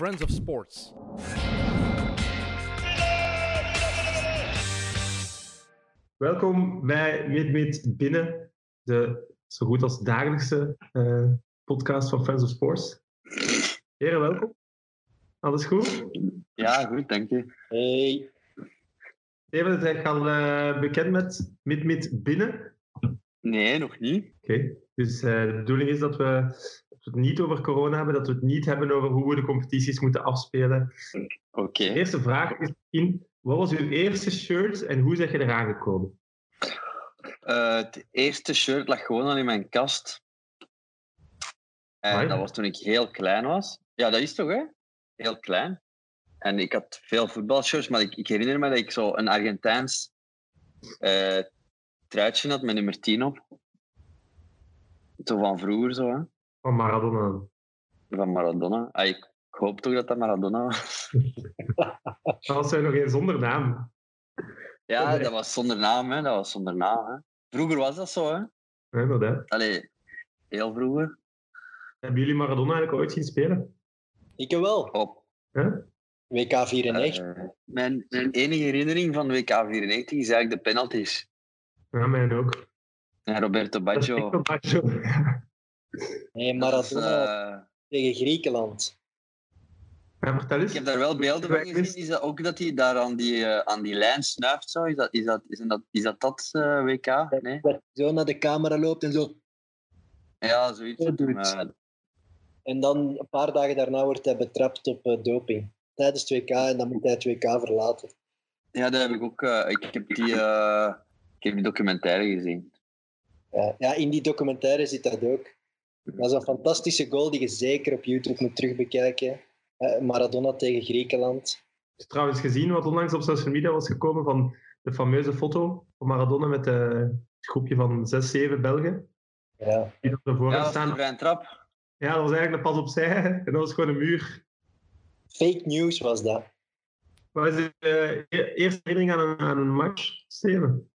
Friends of Sports. Welkom bij Meet Binnen, de zo goed als dagelijkse eh, podcast van Friends of Sports. Heren, welkom. Alles goed? Ja, goed, dank je. Hey. Steven, eigenlijk al eh, bekend met Meet Binnen? Nee, nog niet. Oké, dus eh, de bedoeling is dat we, we het niet over corona hebben, dat we het niet hebben over hoe we de competities moeten afspelen. Oké. De eerste vraag is in, wat was uw eerste shirt en hoe zeg je eraan gekomen? Eh, het eerste shirt lag gewoon al in mijn kast. En Amai. dat was toen ik heel klein was. Ja, dat is toch, hè? Heel klein. En ik had veel voetbalshirts, maar ik, ik herinner me dat ik zo een Argentijns eh truitje had met nummer 10 op. Zo van vroeger, zo, hè? Van Maradona. Van Maradona. Ah, ik, hoop toch dat dat Maradona was. Dat was er nog geen zonder naam. Ja, Nee. dat was zonder naam, hè? Dat was zonder naam, hè? Vroeger was dat zo, hè? Ja, inderdaad. Allee, heel vroeger. Hebben jullie Maradona eigenlijk ooit zien spelen? Ik wel. Op Huh? WK 94. Eh, mijn, mijn enige herinnering van WK 94 is eigenlijk de penalties. Ja, mij ook. En Roberto Dat Baggio. wel Baggio. nee, Maradona eh, tegen Griekenland. Ja, vertel eens. ik heb daar wel beelden van gezien. Is dat ook dat hij daar aan die, eh, aan die lijn snuift? Zo? Is, dat, is, dat, is, dat, is dat dat eh, WK? Nee? Dat zo naar de camera loopt en zo. Ja, zoiets. Zo doet. Maar, En dan een paar dagen daarna wordt hij betrapt op doping. Tijdens het WK en dan moet hij het WK verlaten. ja, dat heb ik ook. eh, ik, heb die, eh, ik heb die documentaire gezien. Ja, ja, in die documentaire zit dat ook. Dat is een fantastische goal die je zeker op YouTube moet terugbekijken. Eh, Maradona tegen Griekenland. Ik heb trouwens gezien wat onlangs op social media was gekomen van de fameuze foto van Maradona met eh, het groepje van zes, zeven Belgen. Ja. Die ervoor Ja, gaan dat was een staan. vrije trap. Ja, dat was eigenlijk een pas opzij en dat was gewoon een muur. Fake news was dat. Wat is de eh, e- eerste herinnering aan een, aan een match, Steven?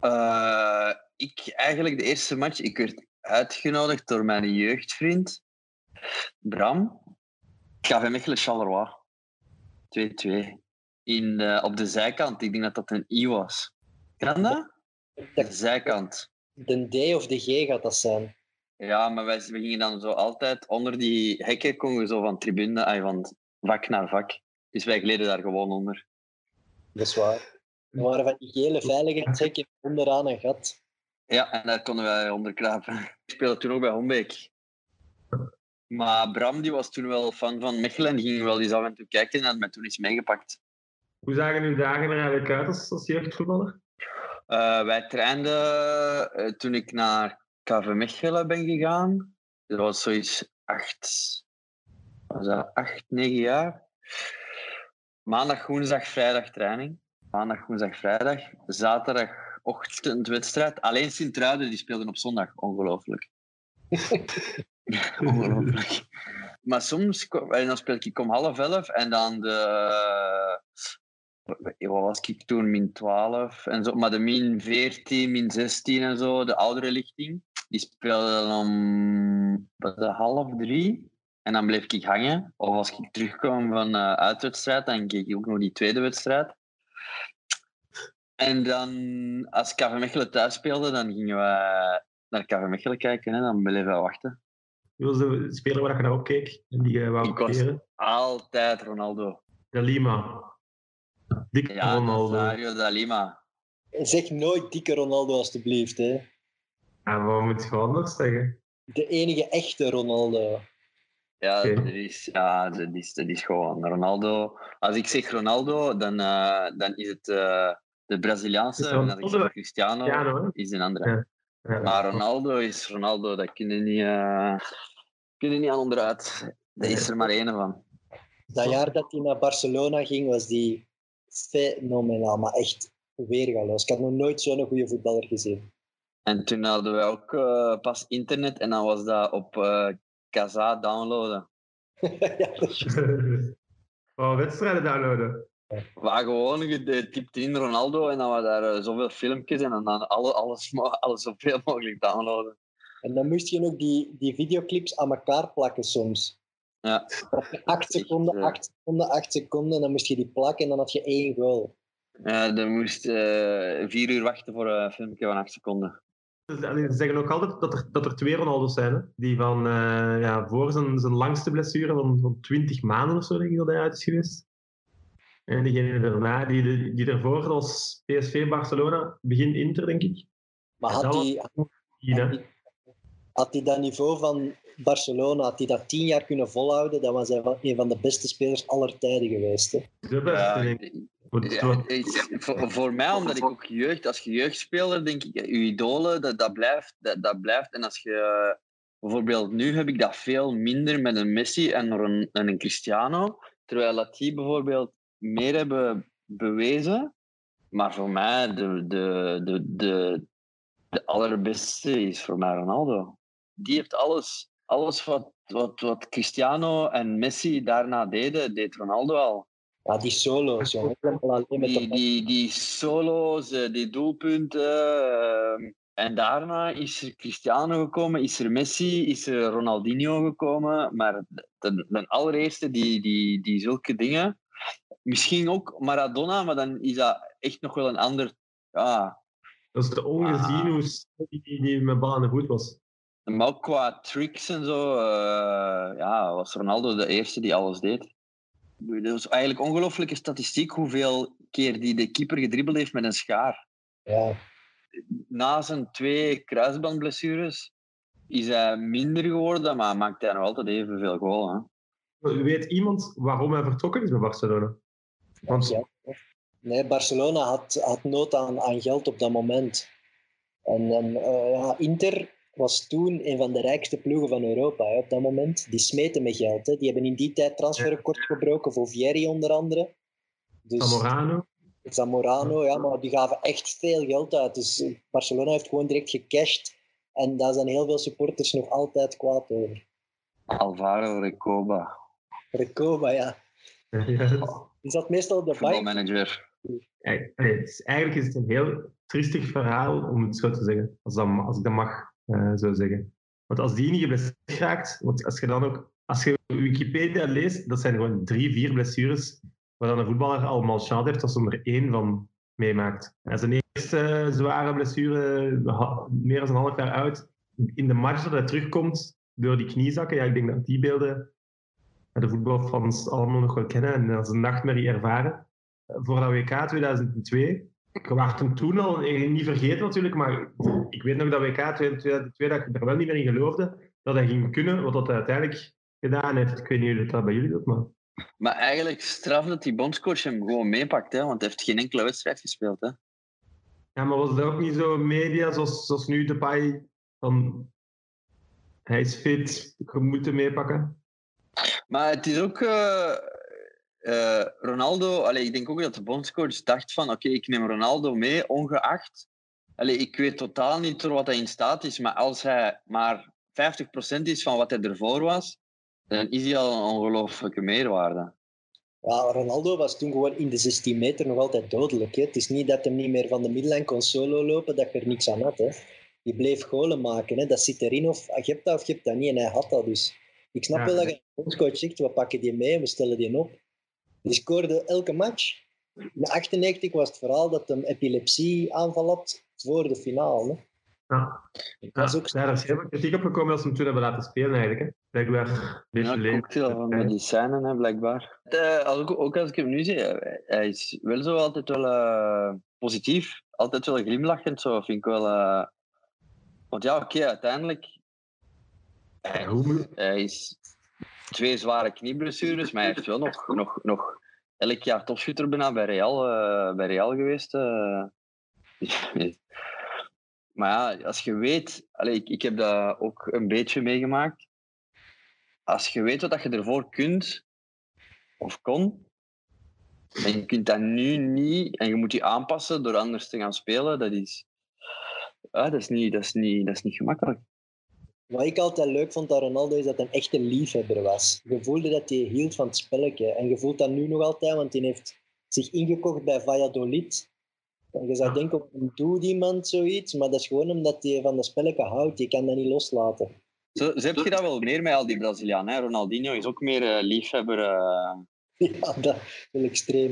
Eh, ik eigenlijk de eerste match, ik werd uitgenodigd door mijn jeugdvriend Bram. KV Mechelen Charleroi. 2-2. In, de- op de zijkant. Ik denk dat dat een I was. Kan dat? De zijkant. De D of de G gaat dat zijn. Ja, maar wij, we gingen dan zo altijd onder die hekken, konden we zo van tribune, ah, van vak naar vak. Dus wij gleden daar gewoon onder. Dat is waar. Er waren van die gele veiligheidshekken onderaan een gat. Ja, en daar konden wij onder kruipen. Ik speelde toen ook bij Hombeek. Maar Bram die was toen wel fan van Mechelen en ging wel eens af en toe kijken en had mij toen eens meegepakt. Hoe zagen uw dagen er eigenlijk uit als, als jeugdvoetballer? Eh, wij trainden eh, toen ik naar KV Mechelen ben gegaan. Dat was zoiets acht, was dat acht, negen jaar. Maandag, woensdag, vrijdag training. Maandag, woensdag, vrijdag. Zaterdagochtend wedstrijd. Alleen Sint-Truiden die speelden op zondag. Ongelooflijk. Ongelooflijk. Maar soms en dan speel ik om half elf en dan de. Wat was ik toen? Min 12 en zo. Maar de min 14, min 16 en zo, de oudere lichting, die speelden om dat, half drie. En dan bleef ik hangen. Of als ik terugkwam van eh uitwedstrijd, dan keek ik ook nog die tweede wedstrijd. En dan, als KV Mechelen thuis speelde, dan gingen we naar KV Mechelen kijken en dan bleven we wachten. Wie was de speler waar je naar opkeek en die je wou Ik was-? Altijd Ronaldo. De Lima. Dick Ja, Ronaldo. Nazario da Lima. Zeg nooit dikke Ronaldo, alstublieft. Hè. Ja, wat moet je anders zeggen? De enige echte Ronaldo. Ja, dat is, ja dat, is, dat is gewoon Ronaldo. Als ik zeg Ronaldo, dan, eh, dan is het eh, de Braziliaanse. Ronaldo- zeg Cristiano, is een andere. Ja. Ja. Maar Ronaldo is Ronaldo, dat kun je niet, eh, kun je niet aan onderuit. Daar is er maar één van. Dat jaar dat hij naar Barcelona ging, was die fenomenaal. Maar echt weergaloos. Ik had nog nooit zo'n goede voetballer gezien. En toen hadden we ook eh, pas internet en dan was dat op eh Kaza downloaden. ja, dat is. Oh, wedstrijden downloaden. Waar gewoon, je de- typte in Ronaldo en dan waren daar eh, zoveel filmpjes en dan alle, alles, alles zoveel mogelijk downloaden. En dan moest je nog die, die videoclips aan elkaar plakken soms. Ja. 8 seconden, eh, 8 seconden, 8 seconden, dan moest je die plakken en dan had je één goal. Ja, dan moest eh, vier uur wachten voor een filmpje van acht seconden. Dus, Ze zeggen ook altijd dat er, dat er twee Ronaldo's zijn. Hè? Die van eh, ja, voor zijn, zijn langste blessure van, van 20 maanden of zo, denk ik dat hij uit is geweest. En diegene daarna, die, die, dat was PSV Barcelona, begin Inter, denk ik. Maar had Die, hè. had die- had hij dat niveau van Barcelona, had hij dat tien jaar kunnen volhouden, dan was hij van- een van de beste spelers aller tijden geweest. Hè. De beste, denk ik. ja, voor, voor mij, omdat ik ook jeugd, als je jeugdspeler, denk ik, je idolen, dat, dat, blijft, dat, dat blijft. En als je bijvoorbeeld nu heb ik dat veel minder met een Messi en een, en een Cristiano, terwijl dat die bijvoorbeeld meer hebben bewezen. Maar voor mij, de, de, de, de, de allerbeste is voor mij Ronaldo. Die heeft alles, alles wat, wat, wat Cristiano en Messi daarna deden, deed Ronaldo al. Ja, die solo's, jongen. Die, die, die solo's, eh, die doelpunten. ehm, en daarna is er Cristiano gekomen, is er Messi, is er Ronaldinho gekomen. Maar de, de allereerste die, die, die zulke dingen. Misschien ook Maradona, maar dan is dat echt nog wel een ander. Ja, dat is te ongezien Ah. hoe snel die, die met bal aan de voet was. maar ook qua tricks en zo. eh, ja, was Ronaldo de eerste die alles deed. Dat is eigenlijk ongelooflijke statistiek hoeveel keer die de keeper gedribbeld heeft met een schaar. Ja. na zijn twee kruisbandblessures is hij minder geworden, maar maakt hij nog altijd evenveel goal. Hè? Weet iemand waarom hij vertrokken is bij Barcelona? Want Ja. Nee, Barcelona had, had nood aan, aan geld op dat moment. En, en eh, ja, Inter was toen een van de rijkste ploegen van Europa hè, op dat moment. Die smeten met geld. Hè. Die hebben in die tijd transferrecord gebroken voor Vieri onder andere. Dus, Zamorano, Zamorano, ja, maar die gaven echt veel geld uit. Dus Barcelona heeft gewoon direct gecashed. En daar zijn heel veel supporters nog altijd kwaad over. Alvaro Recoba, Recoba, ja. ja, Die zat meestal op de het is- eigenlijk is het een heel triestig verhaal, om het zo te zeggen. Als, dat, als ik dat mag eh, zo zeggen. Want als die niet geblesseerd raakt, want als je dan ook, als je Wikipedia leest, dat zijn gewoon drie, vier blessures waar dan een voetballer al malchance heeft als hij er één van meemaakt. En zijn eerste zware blessure, meer dan een half jaar oud, in de match dat hij terugkomt door die kniezakken. Ja, ik denk dat die beelden de voetbalfans allemaal nog wel kennen en als een nachtmerrie ervaren voor dat WK 2002. Ik was hem toen al eh, niet vergeten natuurlijk, maar ik weet nog dat WK 2002 dat ik er wel niet meer in geloofde dat hij ging kunnen, wat dat hij uiteindelijk gedaan heeft. Ik weet niet hoe dat bij jullie doet, maar... Maar eigenlijk straf dat die bondscoach hem gewoon meepakt, hè, want hij heeft geen enkele wedstrijd gespeeld. Hè. Ja, maar was dat ook niet zo media zoals, zoals nu Depay van hij is fit, je moet hem meepakken? Maar het is ook... eh, eh, Ronaldo... Allee, ik denk ook dat de bondscoach dacht van... Oké, ik neem Ronaldo mee, ongeacht... Allee, ik weet totaal niet door wat hij in staat is, maar als hij maar 50% is van wat hij ervoor was, dan is hij al een ongelooflijke meerwaarde. Ja, Ronaldo was toen gewoon in de 16 meter nog altijd dodelijk. Hè. Het is niet dat hij niet meer van de middenlijn kon solo lopen, dat je er niks aan had. Hè. Bleef golen maken. Hè. Dat zit erin, of je hebt dat of je hebt dat niet. En hij had dat dus. Ik snap Ja. wel dat je een bondscoach zegt, we pakken die mee en we stellen die op. Die scoorde elke match. In de 98 was het verhaal dat hij een epilepsieaanval had voor de finale. Hè. Ja. Dat was Ja, ook daar is heel veel kritiek op gekomen als ze hem toen hebben laten spelen eigenlijk. Hè. Blijkbaar een beetje Ja, leeg. cocktail van medicijnen, hè, blijkbaar. Eh, als ik- ook als ik hem nu zie, eh, hij is wel zo altijd wel eh, positief. Altijd wel glimlachend, zo vind ik wel. eh. Want ja, oké, uiteindelijk. Hij, moet- hij is twee zware knieblessures, maar hij heeft wel nog, nog, nog elk jaar topschutter bijna bij Real, eh, bij Real geweest. eh. maar ja, als je weet, allee, ik, ik heb dat ook een beetje meegemaakt. Als je weet wat je ervoor kunt of kon, en je kunt dat nu niet, en je moet je aanpassen door anders te gaan spelen, dat is, ja, dat is, niet, dat is, niet, dat is niet gemakkelijk. Wat ik altijd leuk vond aan Ronaldo is dat hij echt een liefhebber was. Je voelde dat hij hield van het spelletje. En je voelt dat nu nog altijd, want hij heeft zich ingekocht bij Valladolid. En je zou denken, waarom doet iemand zoiets? Maar dat is gewoon omdat hij van dat spelletje houdt. Je kan dat niet loslaten. Zo, zo heb je dat wel meer met al die Brazilianen. Hè? Ronaldinho is ook meer uh, liefhebber. Uh... Ja, dat is wel extreem.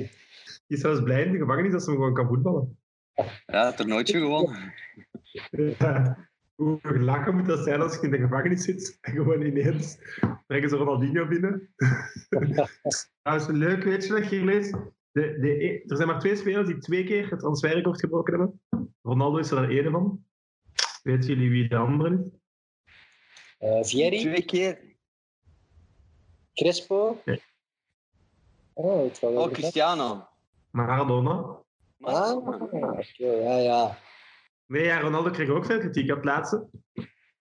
Je is zelfs blij in de gevangenis dat ze hem gewoon kan voetballen. Ja, het er nooit gewonnen. Ja. Hoe lachen moet dat zijn als je in de gevangenis zit en gewoon ineens brengen ze Ronaldinho binnen. dat is leuk, weet je wat je gelezen? De, de, er zijn maar twee spelers die twee keer het transferrecord gebroken hebben. Ronaldo is er daar één van. Weten jullie wie de andere is? Uh, Vieri? Twee keer. Crespo? Nee. Oh, het Oh, Cristiano. Maradona. Ah, oké, ja, ja. Nee, ja, Ronaldo kreeg ook veel kritiek op het laatste.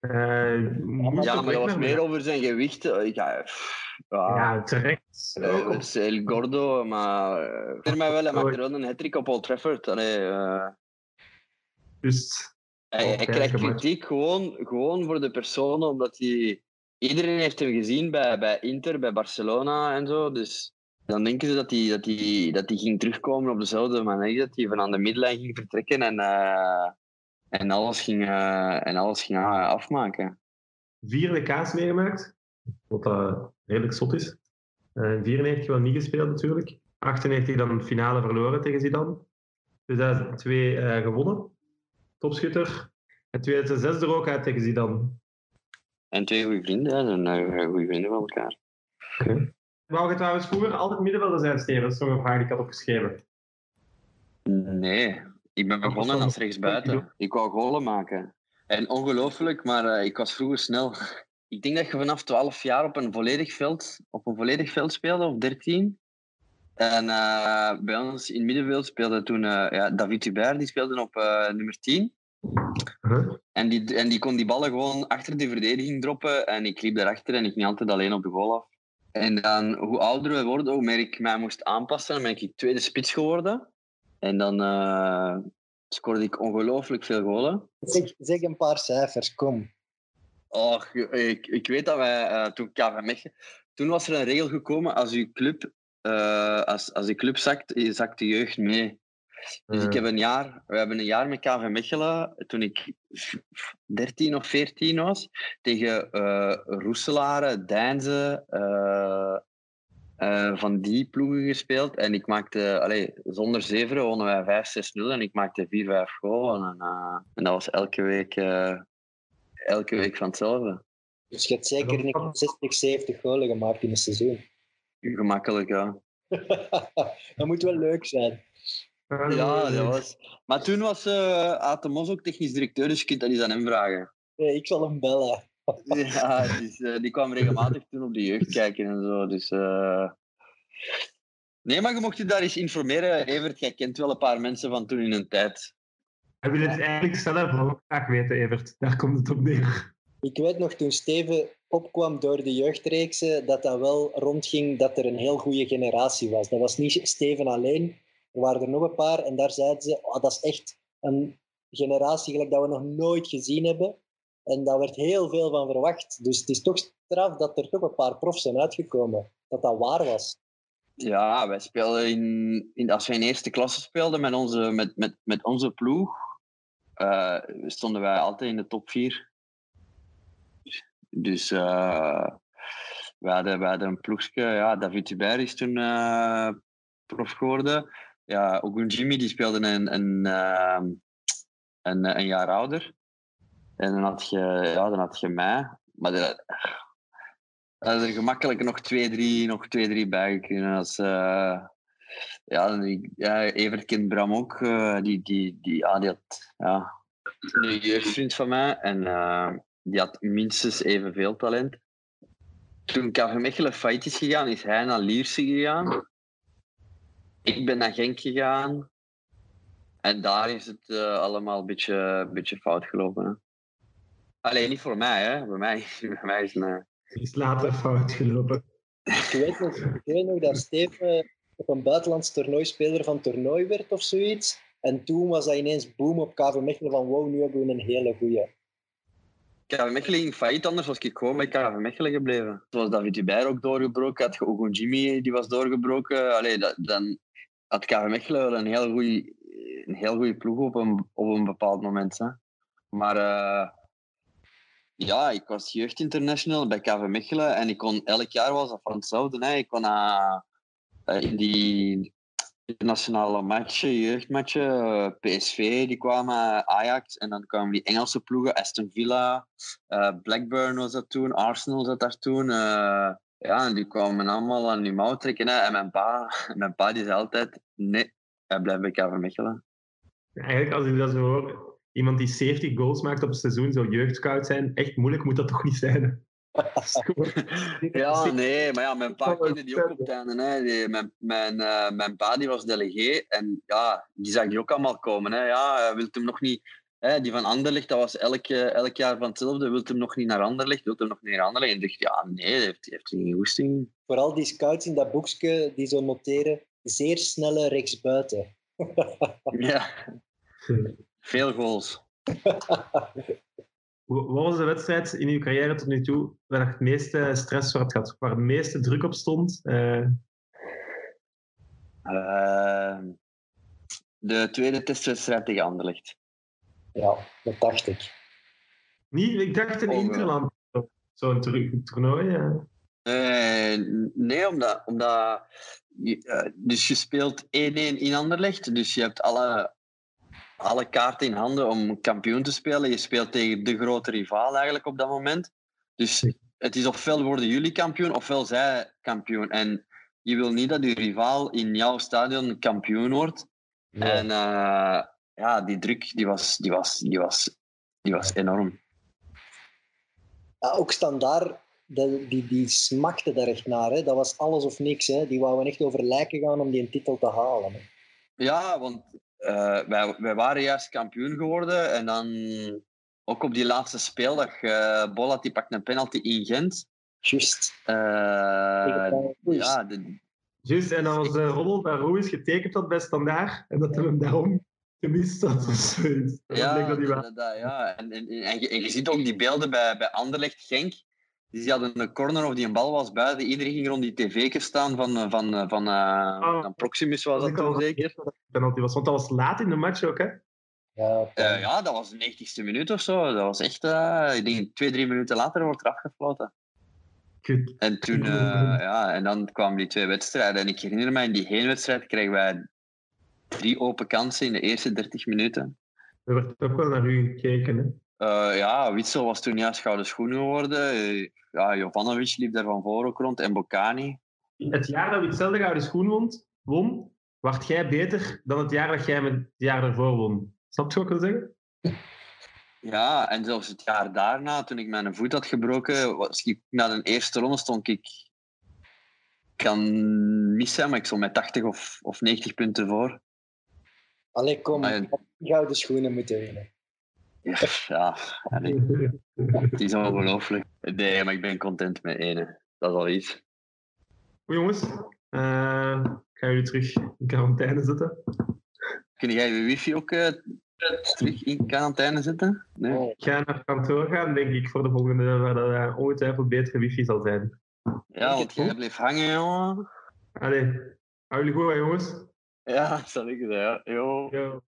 Uh, Ja, maar dat was meer over zijn gewicht. eh, Ja, pff, ja. Ja, terecht. Eh, het is El Gordo, maar eh, voor mij wel, hij maakte wel een hat op Old Trafford. Allee, eh, hij, hij krijgt kritiek gewoon, gewoon voor de persoon, omdat hij... Iedereen heeft hem gezien bij, bij Inter, bij Barcelona en zo, dus dan denken ze dat hij, dat, hij, dat hij ging terugkomen op dezelfde manier, dat hij van aan de midlijn ging vertrekken en, eh, en alles ging, eh, en alles ging ah, afmaken. vier WK's meegemaakt, wat uh, redelijk zot is. Uh, 94 wel niet gespeeld natuurlijk. 98 dan finale verloren tegen Zidane. 2002 uh, gewonnen, topschutter. En 2006 er ook uit tegen Zidane. En twee goede vrienden, en uh, goede vrienden van elkaar. Okay. Wou je trouwens vroeger altijd middenvelder zijn, Steven? Dat is nog een vraag die ik had opgeschreven. Nee, ik ben begonnen als rechtsbuiten. Ik wou golen maken. En ongelooflijk, maar uh, ik was vroeger snel. Ik denk dat je vanaf 12 jaar op een volledig veld, op een volledig veld speelde, of 13. En uh, bij ons in het middenveld speelde toen uh, ja, David Hubert, die speelde op nummer 10. Uh-huh. En, die, en die kon die ballen gewoon achter de verdediging droppen. En ik liep daarachter en ik ging altijd alleen op de goal af. En dan, hoe ouder we worden, hoe meer ik mij moest aanpassen, dan ben ik tweede spits geworden. En dan uh, scoorde ik ongelooflijk veel golen. Zeg, zeg een paar cijfers, kom. Oh, ik, ik weet dat wij uh, toen KV Mechelen... Toen was er een regel gekomen, als uw club, uh, als, als die club zakt, zakt de jeugd mee. Dus ik heb een jaar, we hebben een jaar met KV Mechelen, toen ik 13 of 14 was, tegen uh, Roeselare, Deinze, uh, uh, van die ploegen gespeeld. En ik maakte, allez, zonder zeveren wonnen wij 5-6-0 en ik maakte 4-5 golen. En, uh, en, dat was elke week, uh, elke week van hetzelfde. Dus je hebt zeker niet 60, 70 golen gemaakt in een seizoen. Gemakkelijk, ja. dat moet wel leuk zijn. Ja, dat was. Maar toen was uh, Aten Mos ook technisch directeur, dus je kunt dat eens aan hem vragen. Nee, ik zal hem bellen. Ja, dus, uh, die kwam regelmatig toen op de jeugd kijken en zo. Dus, uh... Nee, maar je mocht je daar eens informeren. Evert, jij kent wel een paar mensen van toen in een tijd. Hij wil het eigenlijk zelf ook graag weten, Evert. Daar komt het op neer. Ik weet nog, toen Steven opkwam door de jeugdreeksen, dat dat wel rondging dat er een heel goede generatie was. Dat was niet Steven alleen. Er waren er nog een paar en daar zeiden ze, oh, dat is echt een generatie gelijk dat we nog nooit gezien hebben. En daar werd heel veel van verwacht. Dus het is toch straf dat er toch een paar profs zijn uitgekomen. Dat dat waar was. Ja, wij speelden in, in als wij in eerste klasse speelden met onze, met, met, met onze ploeg, uh, stonden wij altijd in de top 4. Dus uh, we, hadden, hadden een ploegje, ja, David Hubert is toen uh, prof geworden. Ja, Ogunjimi die speelde een, een, een jaar ouder. En dan had je, ja, dan had je mij. Maar dat, is er gemakkelijk nog twee, drie, nog twee, drie bij kunnen. Als, uh, ja, ja, Evert kent Bram ook. Uh, die, die, die, ja, die had ja, een jeugdvriend van mij. En uh, die had minstens evenveel talent. Toen KV Mechelen failliet is gegaan, is hij naar Lierse gegaan. Ik ben naar Genk gegaan. En daar is het allemaal een beetje, beetje fout gelopen. Hè. Alleen niet voor mij, hè. Bij mij, bij mij is een... Is later fout gelopen. Ik weet nog, ik weet nog dat Steven op een buitenlands toernooi speler van toernooi werd of zoiets. En toen was dat ineens boom op KV Mechelen van wow, nu hebben we een hele goeie. KV Mechelen ging failliet, anders was ik gewoon bij KV Mechelen gebleven. Zoals David Hubert ook doorgebroken, had je Ogun Jimmy die was doorgebroken. Allee, dat, dan had KV Mechelen wel een heel goede een heel goede ploeg op een, op een bepaald moment. Hè. Maar uh, ja, ik was jeugdinternational bij KV Mechelen en ik kon elk jaar was dat van hetzelfde. Hè. Ik kon uh, in die internationale matchen, jeugdmatchen, uh, PSV die kwamen, Ajax en dan kwamen die Engelse ploegen, Aston Villa, uh, Blackburn was dat toen, Arsenal zat daar toen. ja, die kwamen allemaal aan die mouw trekken. En mijn pa, mijn die zei altijd, nee, hij blijft bij KV Mechelen. Eigenlijk, als ik dat zo hoor, iemand die 70 goals maakt op een seizoen, zou jeugdscout zijn. Echt moeilijk moet dat toch niet zijn? ja, nee, maar ja, mijn pa kende die ook op het einde. Hè. Die, mijn, mijn, uh, mijn pa die was delegé en ja, die zag die ook allemaal komen. Hè. Ja, hij wil hem nog niet... Hè, die van Anderlecht, dat was elk, elk jaar van hetzelfde. Wilt hem nog niet naar Anderlecht, wilt hem nog niet naar Anderlecht. En dacht, ja, nee, hij heeft, heeft geen goesting. Vooral die scouts in dat boekje die zo noteren, zeer snelle rechtsbuiten. ja, veel goals. Wat was de wedstrijd in uw carrière tot nu toe waar je het meeste stress voor had gehad? Waar de meeste druk op stond? Uh... Uh, de tweede testwedstrijd tegen Anderlecht. Ja, dat dacht ik. Niet? Ik dacht een oh, Interland. Zo'n toernooi, ja. Uh, nee, omdat, omdat je, dus je speelt 1-1 in Anderlecht. Dus je hebt alle alle kaarten in handen om kampioen te spelen. Je speelt tegen de grote rivaal eigenlijk op dat moment. Dus het is ofwel worden jullie kampioen, ofwel zij kampioen. En je wil niet dat je rivaal in jouw stadion kampioen wordt. En uh, ja, die druk die was, die was, die was, die was enorm. Ja, ook standaard, die, die, die smakte daar echt naar. Hè. Dat was alles of niks. Hè. Die wouden echt over lijken gaan om die titel te halen. Hè. Ja, want uh, wij, wij waren juist kampioen geworden. En dan ook op die laatste speeldag, uh, Bolla die pakt een penalty in Gent. Juist. Uh, ja, de... Juist, en als de roddel bij Ruiz getekend had bij Standaard, en dat hij hem daarom gemist had of zoiets. Ja, dat, dat, dat, ja. En, en, en, je, en, je, ziet ook die beelden bij, bij Anderlecht Genk. Dus die hadden een corner of die een bal was buiten. Iedereen ging rond die tv staan van, eh, van, eh, van, uh, van Proximus, was dat toen zeker? Penalty was, want dat was laat in de match ook, hè? Ja, uh, ja dat was de 90ste minuut of zo. Dat was echt, uh, ik denk twee, drie minuten later wordt er afgefloten. Kut. En toen, uh, ja, en dan kwamen die twee wedstrijden. En ik herinner me, in die heenwedstrijd kregen wij drie open kansen in de eerste 30 minuten. Er werd ook wel naar u gekeken, hè? Uh, ja, Witsel was toen juist gouden schoen geworden. Uh, ja, Jovanovic liep daar van voor ook rond en Bocani. Het jaar dat Witsel de gouden schoen won, won, werd jij beter dan het jaar dat jij met het jaar ervoor won. Snap je wat ik wil zeggen? Ja, en zelfs het jaar daarna, toen ik mijn voet had gebroken, was ik, na de eerste ronde stond ik... kan mis zijn, maar ik stond met 80 of, of 90 punten voor. Allee, kom, ah, gouden schoenen moeten winnen. Ja, het is ongelooflijk. Nee, maar ik ben content met ene. Dat is al iets. Goed jongens, uh, ik ga jullie terug in quarantaine zetten. Kun jij je wifi ook uh, terug in quarantaine zetten? Nee. Ik ga naar kantoor gaan, denk ik, voor de volgende, waar dat uh, ongetwijfeld betere wifi zal zijn. Ja, want jij blijft hangen, jongen. Allee, hou jullie goed, jongens. Ja, zal ik zeggen, ja. Jo. Yo.